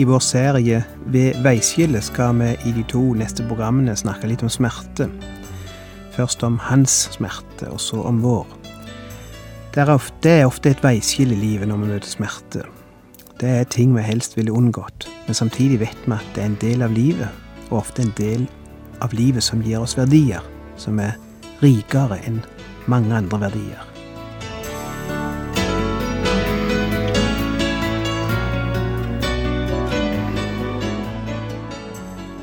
I vår serie Ved veiskillet skal vi i de to neste programmene snakke litt om smerte. Først om hans smerte, og så om vår. Det er ofte, det er ofte et veiskille i livet når vi møter smerte. Det er ting vi helst ville unngått, men samtidig vet vi at det er en del av livet, og ofte en del av livet som gir oss verdier, som er rikere enn mange andre verdier.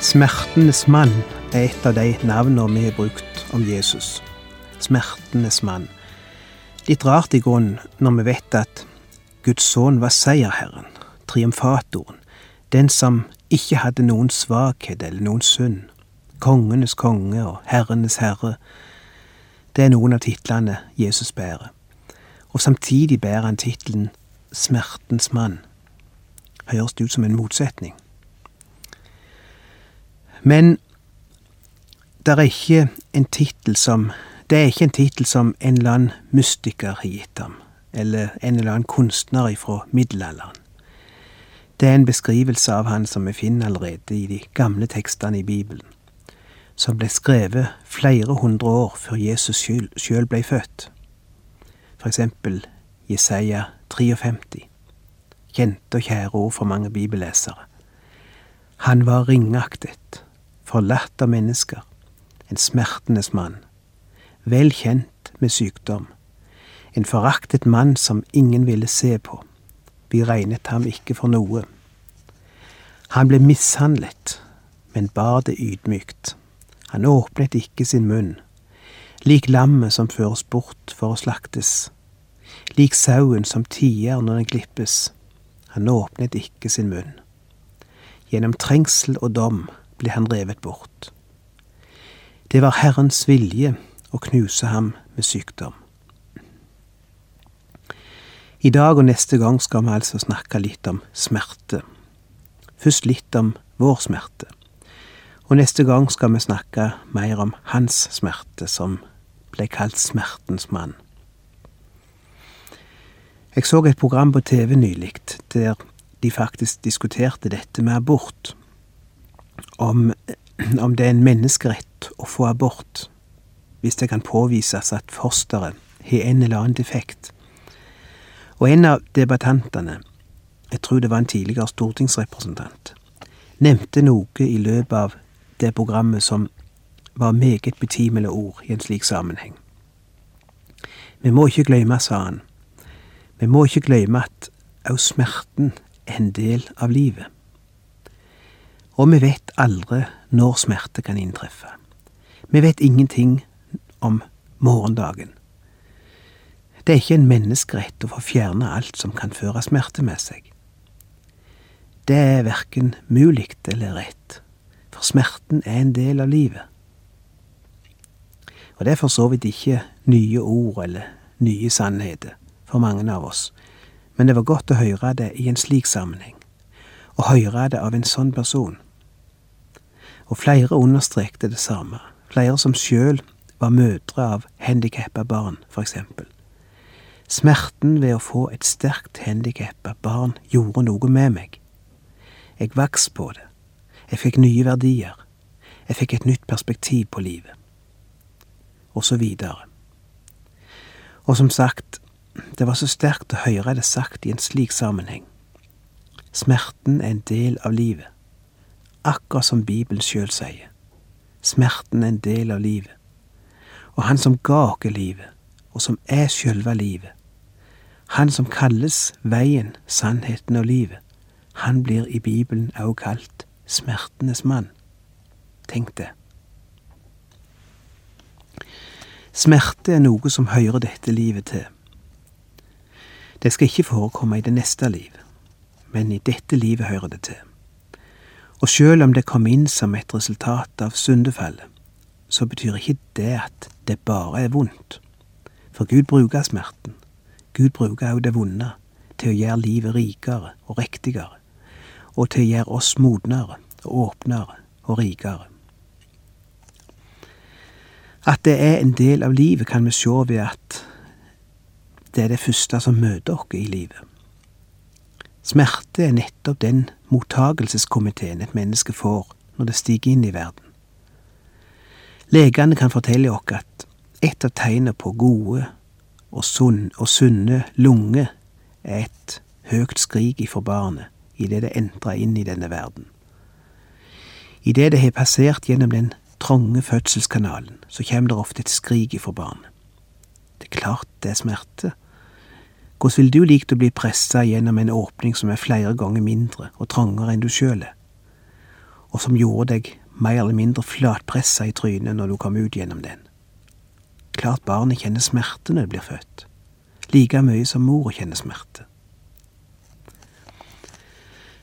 Smertenes mann er et av de navnene vi har brukt om Jesus. Smertenes mann. Litt rart i grunnen når vi vet at Guds sønn var seierherren, triumfatoren, den som ikke hadde noen svakhet eller noen synd. Kongenes konge og herrenes herre. Det er noen av titlene Jesus bærer. Og samtidig bærer han tittelen Smertens mann. Høres det ut som en motsetning? Men det er ikke en tittel som Det er ikke en tittel som en eller annen mystiker har gitt ham, eller en eller annen kunstner fra middelalderen. Det er en beskrivelse av han som vi finner allerede i de gamle tekstene i Bibelen, som ble skrevet flere hundre år før Jesus sjøl ble født. For eksempel Jesaja 53, kjente og kjære ord for mange bibellesere. Han var ringaktet, forlatt av mennesker, en smertenes mann, vel kjent med sykdom, en foraktet mann som ingen ville se på, vi regnet ham ikke for noe. Han ble mishandlet, men bar det ydmykt, han åpnet ikke sin munn, lik lammet som føres bort for å slaktes, lik sauen som tier når den glippes, han åpnet ikke sin munn. Gjennom trengsel og dom ble han revet bort. Det var Herrens vilje å knuse ham med sykdom. I dag og neste gang skal vi altså snakke litt om smerte. Først litt om vår smerte. Og neste gang skal vi snakke mer om hans smerte, som ble kalt smertens mann. Jeg så et program på TV nylig der de faktisk diskuterte dette med abort om, om det er en menneskerett å få abort hvis det kan påvises at fosteret har en eller annen defekt. Og en av debattantene, jeg tror det var en tidligere stortingsrepresentant, nevnte noe i løpet av det programmet som var meget betimelige ord i en slik sammenheng. Vi må ikke glemme, sa han, vi må ikke glemme at òg smerten er en del av livet. Og vi vet aldri når smerte kan inntreffe. Vi vet ingenting om morgendagen. Det er ikke en menneskerett å få fjerne alt som kan føre smerte med seg. Det er verken mulig eller rett, for smerten er en del av livet. Og det er for så vidt ikke nye ord eller nye sannheter for mange av oss, men det var godt å høre det i en slik sammenheng, å høre det av en sånn person og flere understrekte det samme, flere som sjøl var mødre av handikappa barn, eksempel. Smerten ved å få et sterkt handikappa barn gjorde noe med meg. Jeg vaks på det, jeg fikk nye verdier, jeg fikk et nytt perspektiv på livet, og så videre. Og som sagt, det var så sterkt å høre det sagt i en slik sammenheng. Smerten er en del av livet akkurat som Bibelen sjøl sier. Smerten er en del av livet. Og han som ga oss livet, og som er sjølve livet, han som kalles veien, sannheten og livet, han blir i Bibelen også kalt smertenes mann. Tenk det. Smerte er noe som hører dette livet til. Det skal ikke forekomme i det neste liv, men i dette livet hører det til. Og sjøl om det kom inn som et resultat av syndefallet, så betyr ikke det at det bare er vondt. For Gud bruker smerten. Gud bruker òg det vonde til å gjøre livet rikere og riktigere, og til å gjøre oss modnere og åpnere og rikere. At det er en del av livet, kan vi se ved at det er det første som møter oss i livet. Smerte er nettopp den mottagelseskomiteen et menneske får når det stiger inn i verden. Legene kan fortelle oss at et av tegnene på gode og, sunn, og sunne lunger er et høgt skrik ifra barnet idet det entrer inn i denne verden. Idet det har passert gjennom den trange fødselskanalen, så kommer det ofte et skrik ifra barnet. Det er klart det er smerte. Hvordan vil du likt å bli pressa gjennom en åpning som er flere ganger mindre og trangere enn du sjøl er, og som gjorde deg mer eller mindre flatpressa i trynet når du kom ut gjennom den? Klart barnet kjenner smerte når det blir født, like mye som mor kjenner smerte.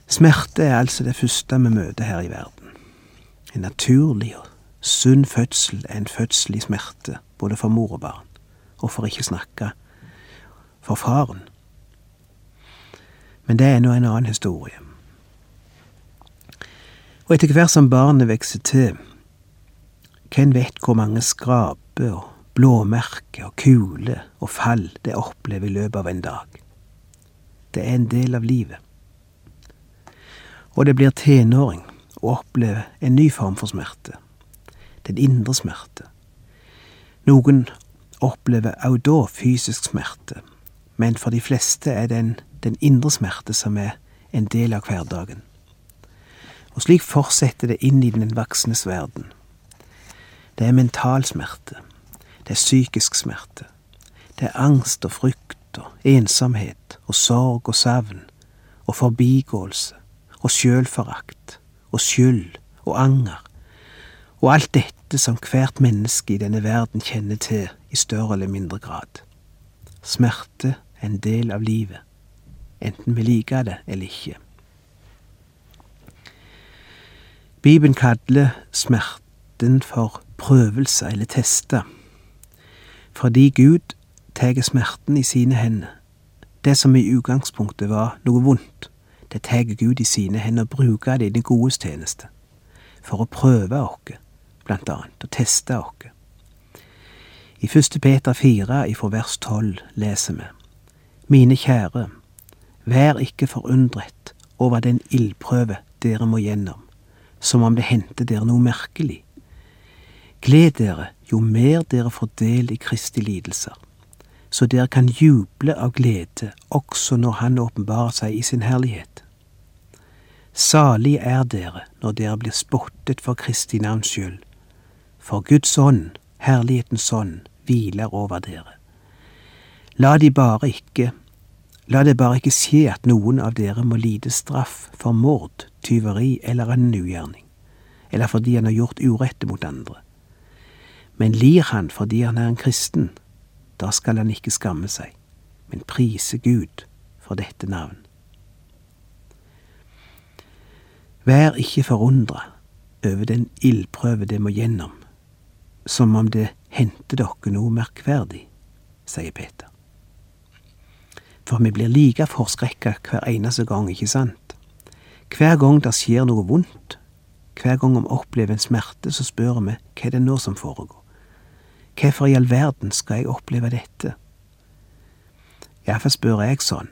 Smerte er altså det første vi møter her i verden. En naturlig og sunn fødsel er en fødsel i smerte, både for mor og barn, og for ikke snakke for faren. Men det er nå en annen historie. Og etter hvert som barnet vokser til, hvem vet hvor mange skraper og blåmerker og kuler og fall det opplever i løpet av en dag. Det er en del av livet og det blir tenåring og opplever en ny form for smerte, den indre smerte. Noen opplever også da fysisk smerte, men for de fleste er den, den indre smerte som er en del av hverdagen. Og slik fortsetter det inn i den voksnes verden. Det er mental smerte, det er psykisk smerte, det er angst og frykt og ensomhet og sorg og savn og forbigåelse og sjølforakt og skyld og anger og alt dette som hvert menneske i denne verden kjenner til i større eller mindre grad. Smerte er en del av livet, enten vi liker det eller ikke. Bibelen kaller smerten for prøvelse eller teste, fordi Gud tar smerten i sine hender, det som i utgangspunktet var noe vondt det tar Gud i sine hender og bruker det i det godes tjeneste, for å prøve oss, blant annet, og teste oss. I første Peter fire ifra vers tolv leser vi, Mine kjære, vær ikke forundret over den ildprøve dere må gjennom, som om det hendte dere noe merkelig. Gled dere jo mer dere får del i Kristi lidelser, så dere kan juble av glede også når Han åpenbarer seg i sin herlighet. Salig er dere når dere blir spottet for Kristi navns skyld, for Guds ånd, herlighetens ånd, hviler over dere. La de bare ikke La det bare ikke skje at noen av dere må lide straff for mord, tyveri eller annen ugjerning, eller fordi han har gjort urette mot andre. Men lir han fordi han er en kristen, da skal han ikke skamme seg, men prise Gud for dette navn. Vær ikke forundra over den ildprøve det må gjennom, som om det hendte dere noe merkverdig, sier Peter. For vi blir like forskrekka hver eneste gang, ikke sant? Hver gang det skjer noe vondt, hver gang vi opplever en smerte, så spør vi hva er det nå som foregår. Hvorfor i all verden skal jeg oppleve dette? Iallfall spør jeg sånn.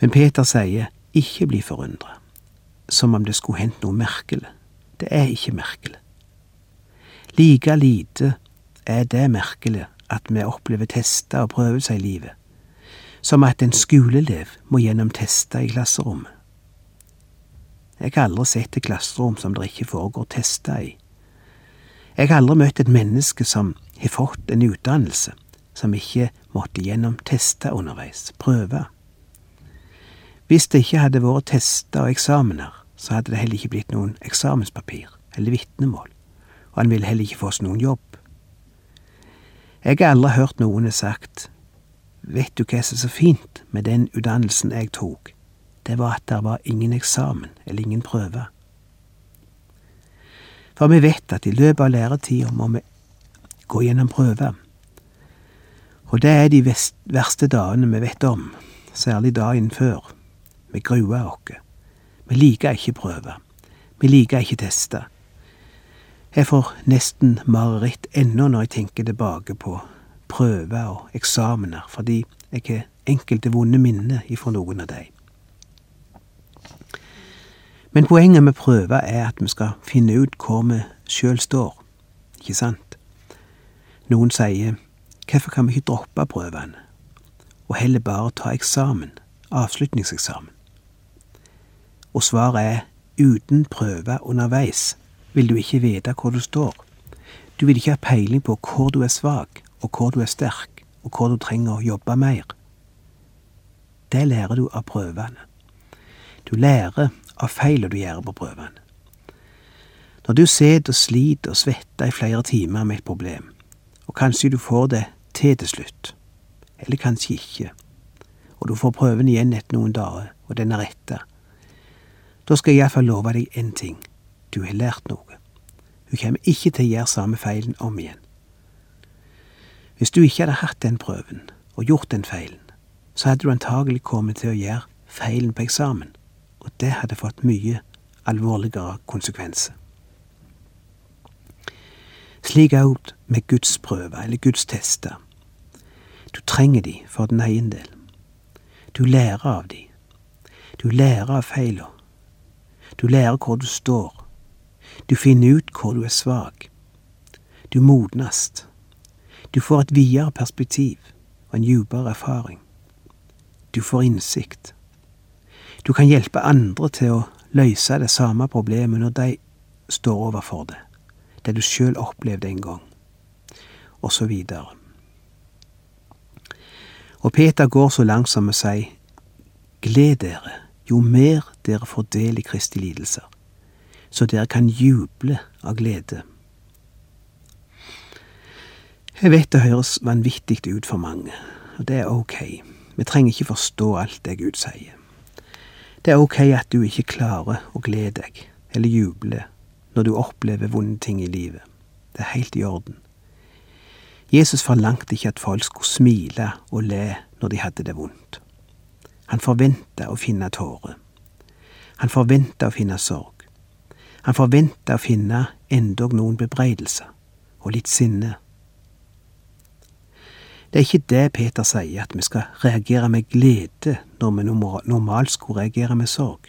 Men Peter sier ikke bli forundra, som om det skulle hendt noe merkelig. Det er ikke merkelig. Like lite er det merkelig at vi opplever tester og prøvelser i livet, som at en skoleelev må gjennom tester i klasserommet. Jeg har aldri sett et klasserom som det ikke foregår tester i. Jeg har aldri møtt et menneske som har fått en utdannelse, som ikke måtte gjennom tester underveis, prøver. Hvis det ikke hadde vært tester og eksamener, så hadde det heller ikke blitt noen eksamenspapir eller vitnemål, og han ville heller ikke få noen jobb. Jeg har aldri hørt noen sagt vet du hva som er så fint med den utdannelsen jeg tok? Det var at det var ingen eksamen eller ingen prøve. For vi vet at i løpet av læretida må vi gå gjennom prøver. Og det er de verste dagene vi vet om, særlig dagen før. Vi gruer oss. Vi liker ikke prøver. Vi liker ikke tester. Jeg får nesten mareritt ennå når jeg tenker tilbake på prøver og eksamener, fordi jeg har enkelte vonde minner ifra noen av dem. Men poenget med prøver er at vi skal finne ut hvor vi sjøl står, ikke sant? Noen sier hvorfor kan vi ikke droppe prøvene, og heller bare ta eksamen, avslutningseksamen? Og svaret er uten prøver underveis vil du ikke vite hvor du står. Du vil ikke ha peiling på hvor du er svak, og hvor du er sterk, og hvor du trenger å jobbe mer. Det lærer du av prøvene. Du lærer av feilene du gjør på prøvene. Når du sitter og sliter og svetter i flere timer med et problem, og kanskje du får det til til slutt, eller kanskje ikke, og du får prøven igjen etter noen dager, og den er retta, da skal jeg iallfall love deg én ting, du har lært noe. Du kommer ikke til å gjøre samme feilen om igjen. Hvis du ikke hadde hatt den prøven og gjort den feilen, så hadde du antagelig kommet til å gjøre feilen på eksamen og det hadde fått mye alvorligere konsekvenser. Slik òg med Guds prøver eller Guds tester. Du trenger de for din egen del. Du lærer av de. Du lærer av feila. Du lærer hvor du står. Du finner ut hvor du er svak. Du modnast. Du får et videre perspektiv og en djupere erfaring. Du får innsikt. Du kan hjelpe andre til å løse det samme problemet når de står overfor det, det du sjøl opplevde en gang, og så videre. Og Peter går så langt som å si, gled dere jo mer dere får del i Kristi lidelser, så dere kan juble av glede. Jeg vet det høres vanvittig ut for mange, og det er ok. Vi trenger ikke forstå alt det Gud sier. Det er ok at du ikke klarer å glede deg eller juble når du opplever vonde ting i livet. Det er helt i orden. Jesus forlangte ikke at folk skulle smile og le når de hadde det vondt. Han forventa å finne tårer. Han forventa å finne sorg. Han forventa å finne endog noen bebreidelser og litt sinne det er ikke det Peter sier, at vi skal reagere med glede når vi normalt skulle reagere med sorg.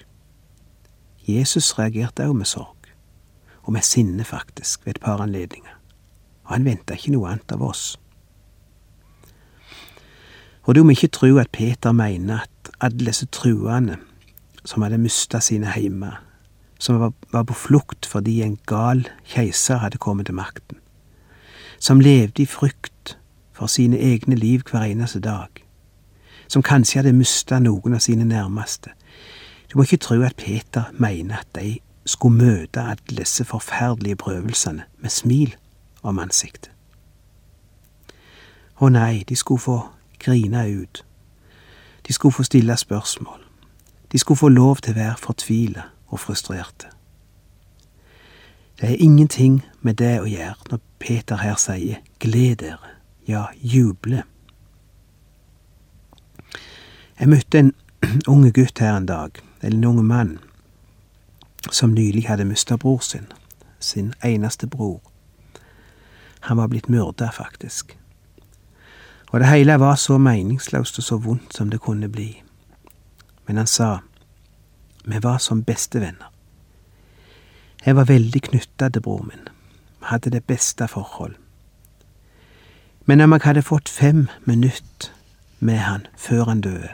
Jesus reagerte også med sorg, og med sinne faktisk, ved et par anledninger, og han venta ikke noe annet av oss. Og du må ikke tro at Peter mener at alle disse truende som hadde mista sine heimer, som var på flukt fordi en gal keiser hadde kommet til makten, som levde i frykt for sine egne liv hver eneste dag, som kanskje hadde mista noen av sine nærmeste. Du må ikke tro at Peter mener at de skulle møte alle disse forferdelige prøvelsene med smil om ansiktet. Å nei, de skulle få grine ut. De skulle få stille spørsmål. De skulle få lov til å være fortvila og frustrerte. Det er ingenting med det å gjøre når Peter her sier gled dere ja, juble. Jeg møtte en unge gutt her en dag, eller en unge mann, som nylig hadde mista bror sin, sin eneste bror. Han var blitt myrda, faktisk. Og det hele var så meningsløst og så vondt som det kunne bli. Men han sa, vi var som bestevenner. Jeg var veldig knytta til bror min, vi hadde det beste forhold. Men om jeg hadde fått fem minutter med han før han døde,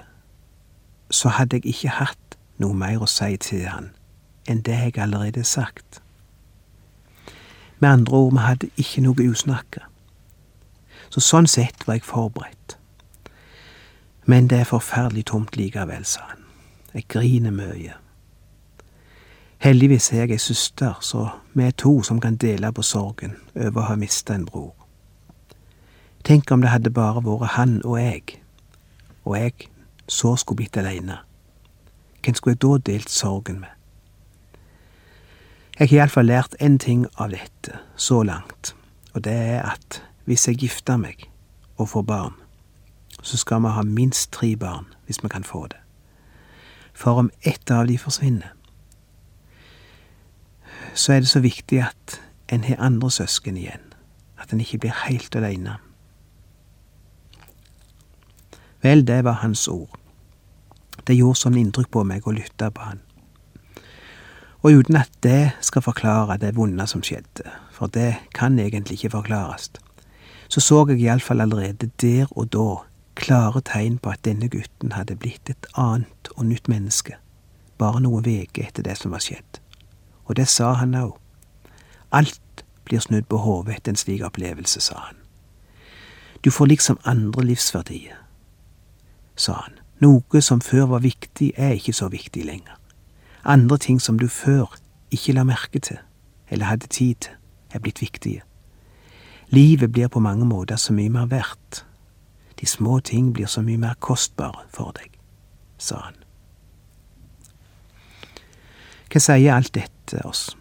så hadde jeg ikke hatt noe mer å si til han enn det jeg allerede har sagt. Med andre ord, vi hadde ikke noe usnakka. Så sånn sett var jeg forberedt. Men det er forferdelig tomt likevel, sa han. Jeg griner mye. Heldigvis er jeg ei søster, så vi er to som kan dele på sorgen over å ha mista en bror. Tenk om det hadde bare vært han og jeg, og jeg så skulle blitt aleine, hvem skulle jeg da delt sorgen med? Jeg har iallfall lært én ting av dette så langt, og det er at hvis jeg gifter meg og får barn, så skal vi ha minst tre barn hvis vi kan få det. For om ett av de forsvinner, så er det så viktig at en har andre søsken igjen, at en ikke blir helt aleine. Vel, det var hans ord. Det gjorde sånn inntrykk på meg å lytte på han. Og uten at det skal forklare det vonde som skjedde, for det kan egentlig ikke forklares, så så jeg iallfall allerede der og da klare tegn på at denne gutten hadde blitt et annet og nytt menneske, bare noen uker etter det som var skjedd. Og det sa han òg. Alt blir snudd på hodet etter en slik opplevelse, sa han. Du får liksom andre livsverdier, sa han. Noe som før var viktig, er ikke så viktig lenger. Andre ting som du før ikke la merke til, eller hadde tid til, er blitt viktige. Livet blir på mange måter så mye mer verdt. De små ting blir så mye mer kostbare for deg, sa han. Hva sier alt dette oss?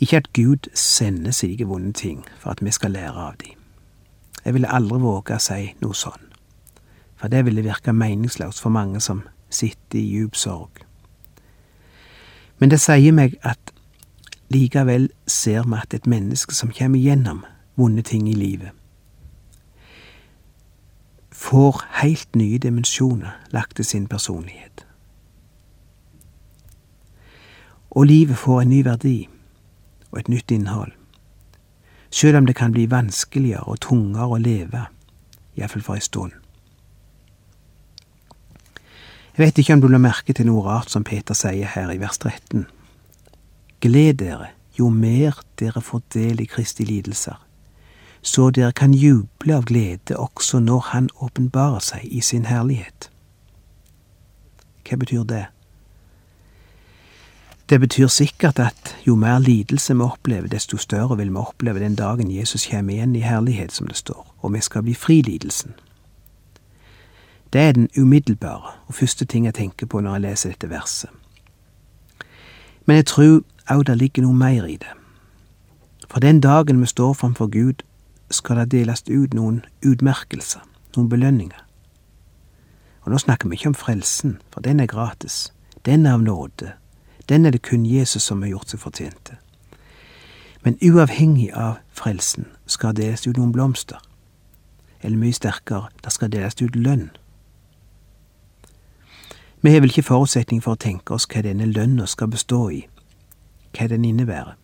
Ikke at Gud sender slike vonde ting for at vi skal lære av dem. Jeg ville aldri våge å si noe sånn, for det ville virke meningsløst for mange som sitter i djup sorg. Men det sier meg at likevel ser vi at et menneske som kommer gjennom vonde ting i livet, får helt nye dimensjoner lagt til sin personlighet. Og livet får en ny verdi og et nytt innhold, sjøl om det kan bli vanskeligere og tungere å leve, iallfall for ei stund. Jeg vet ikke om du la merke til noe rart som Peter sier her i vers 13. Gled dere jo mer dere får del i Kristi lidelser, så dere kan juble av glede også når Han åpenbarer seg i sin herlighet. Hva betyr det? Det betyr sikkert at jo mer lidelse vi opplever, desto større vil vi oppleve den dagen Jesus kommer igjen i herlighet, som det står, og vi skal bli fri lidelsen. Det er den umiddelbare og første ting jeg tenker på når jeg leser dette verset. Men jeg tror òg det ligger noe mer i det. For den dagen vi står framfor Gud, skal det deles ut noen utmerkelser, noen belønninger. Og nå snakker vi ikke om frelsen, for den er gratis. Den er av nåde den er det kun Jesus som har gjort seg fortjente. Men uavhengig av frelsen skal det deles ut noen blomster. Eller mye sterkere, det skal deles ut lønn. Vi har vel ikke forutsetning for å tenke oss hva denne lønna skal bestå i, hva den innebærer.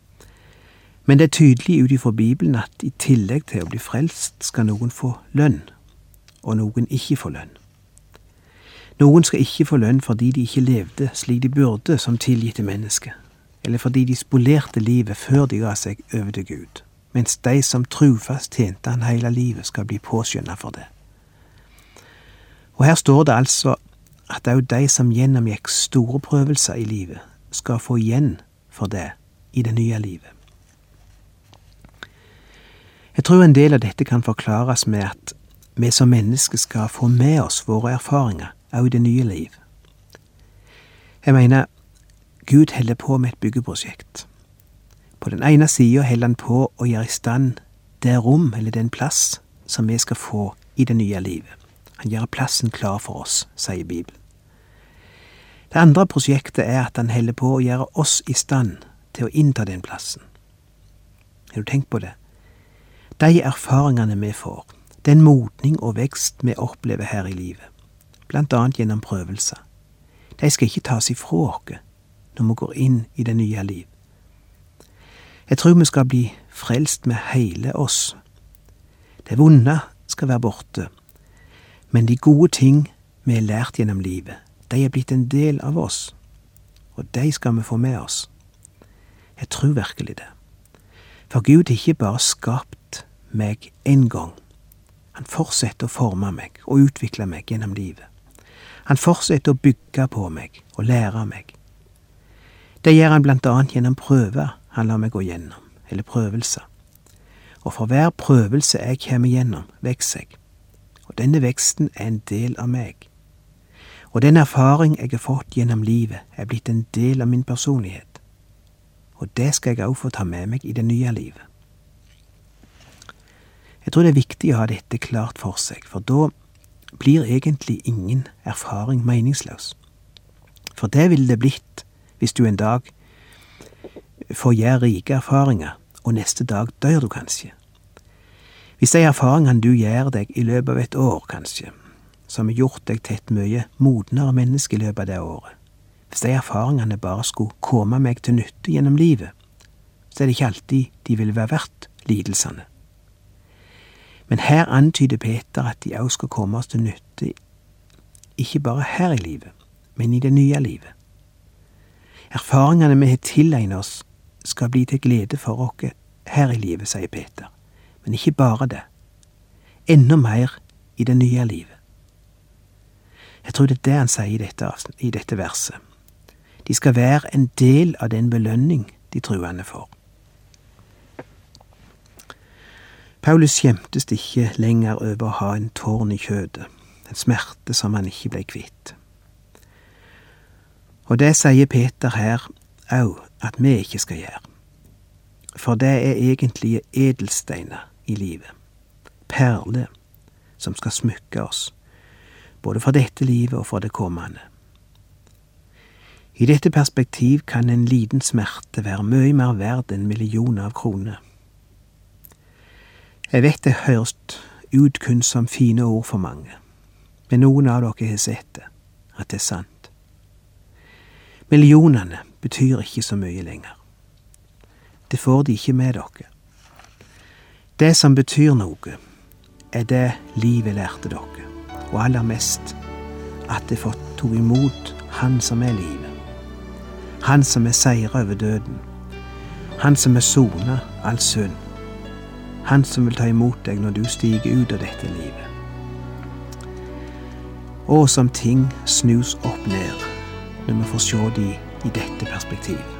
Men det er tydelig ut ifra Bibelen at i tillegg til å bli frelst, skal noen få lønn, og noen ikke få lønn. Noen skal ikke få lønn fordi de ikke levde slik de burde som tilgitte mennesker, eller fordi de spolerte livet før de ga seg over til Gud, mens de som trufast tjente han hele livet, skal bli påskjønna for det. Og her står det altså at òg de som gjennomgikk store prøvelser i livet, skal få igjen for det i det nye livet. Jeg tror en del av dette kan forklares med at vi som mennesker skal få med oss våre erfaringer òg det nye liv. Jeg mener, Gud holder på med et byggeprosjekt. På den ene sida holder han på å gjøre i stand det rom, eller den plass, som vi skal få i det nye livet. Han gjør plassen klar for oss, sier Bibelen. Det andre prosjektet er at han holder på å gjøre oss i stand til å innta den plassen. Har du tenkt på det? De erfaringene vi får, den modning og vekst vi opplever her i livet, blant annet gjennom prøvelser. De skal ikke tas ifra oss når vi går inn i det nye liv. Jeg tror vi skal bli frelst med hele oss. Det vonde skal være borte, men de gode ting vi har lært gjennom livet, de er blitt en del av oss, og de skal vi få med oss. Jeg tror virkelig det. For Gud har ikke bare skapt meg én gang. Han fortsetter å forme meg og utvikle meg gjennom livet. Han fortsetter å bygge på meg og lære meg. Det gjør han blant annet gjennom prøver han lar meg gå gjennom, eller prøvelser. Og for hver prøvelse jeg kommer gjennom, vokser jeg. Og Denne veksten er en del av meg. Og den erfaring jeg har fått gjennom livet, er blitt en del av min personlighet. Og det skal jeg òg få ta med meg i det nye livet. Jeg tror det er viktig å ha dette klart for seg, for da blir egentlig ingen erfaring meningsløs. For det ville det blitt hvis du en dag får gjøre rike erfaringer, og neste dag dør du kanskje. Hvis de erfaringene du gjør deg i løpet av et år, kanskje, som har gjort deg til et mye modnere menneske i løpet av det året, hvis de erfaringene bare skulle komme meg til nytte gjennom livet, så er det ikke alltid de ville være verdt lidelsene. Men her antyder Peter at de òg skal komme oss til nytte, ikke bare her i livet, men i det nye livet. Erfaringene vi har tilegnet oss, skal bli til glede for oss her i livet, sier Peter. Men ikke bare det. Enda mer i det nye livet. Jeg tror det er det han sier i dette, i dette verset. De skal være en del av den belønning de truende får. Paulus skjemtes ikke lenger over å ha en tårn i kjødet, en smerte som han ikke ble kvitt. Og det sier Peter her òg at vi ikke skal gjøre. For det er egentlige edelsteiner i livet, perler som skal smykke oss, både for dette livet og for det kommende. I dette perspektiv kan en liten smerte være mye mer verd enn millioner av kroner. Jeg vet det høres ut kun som fine ord for mange, men noen av dere har sett det, at det er sant. Millionene betyr ikke så mye lenger. Det får de ikke med dere. Det som betyr noe, er det livet lærte dere, og aller mest at det fått tok imot Han som er livet. Han som er seira over døden. Han som er sona all synd han som vil ta imot deg når du stiger ut av dette livet. Og som ting snus opp ned når vi får se de i dette perspektivet.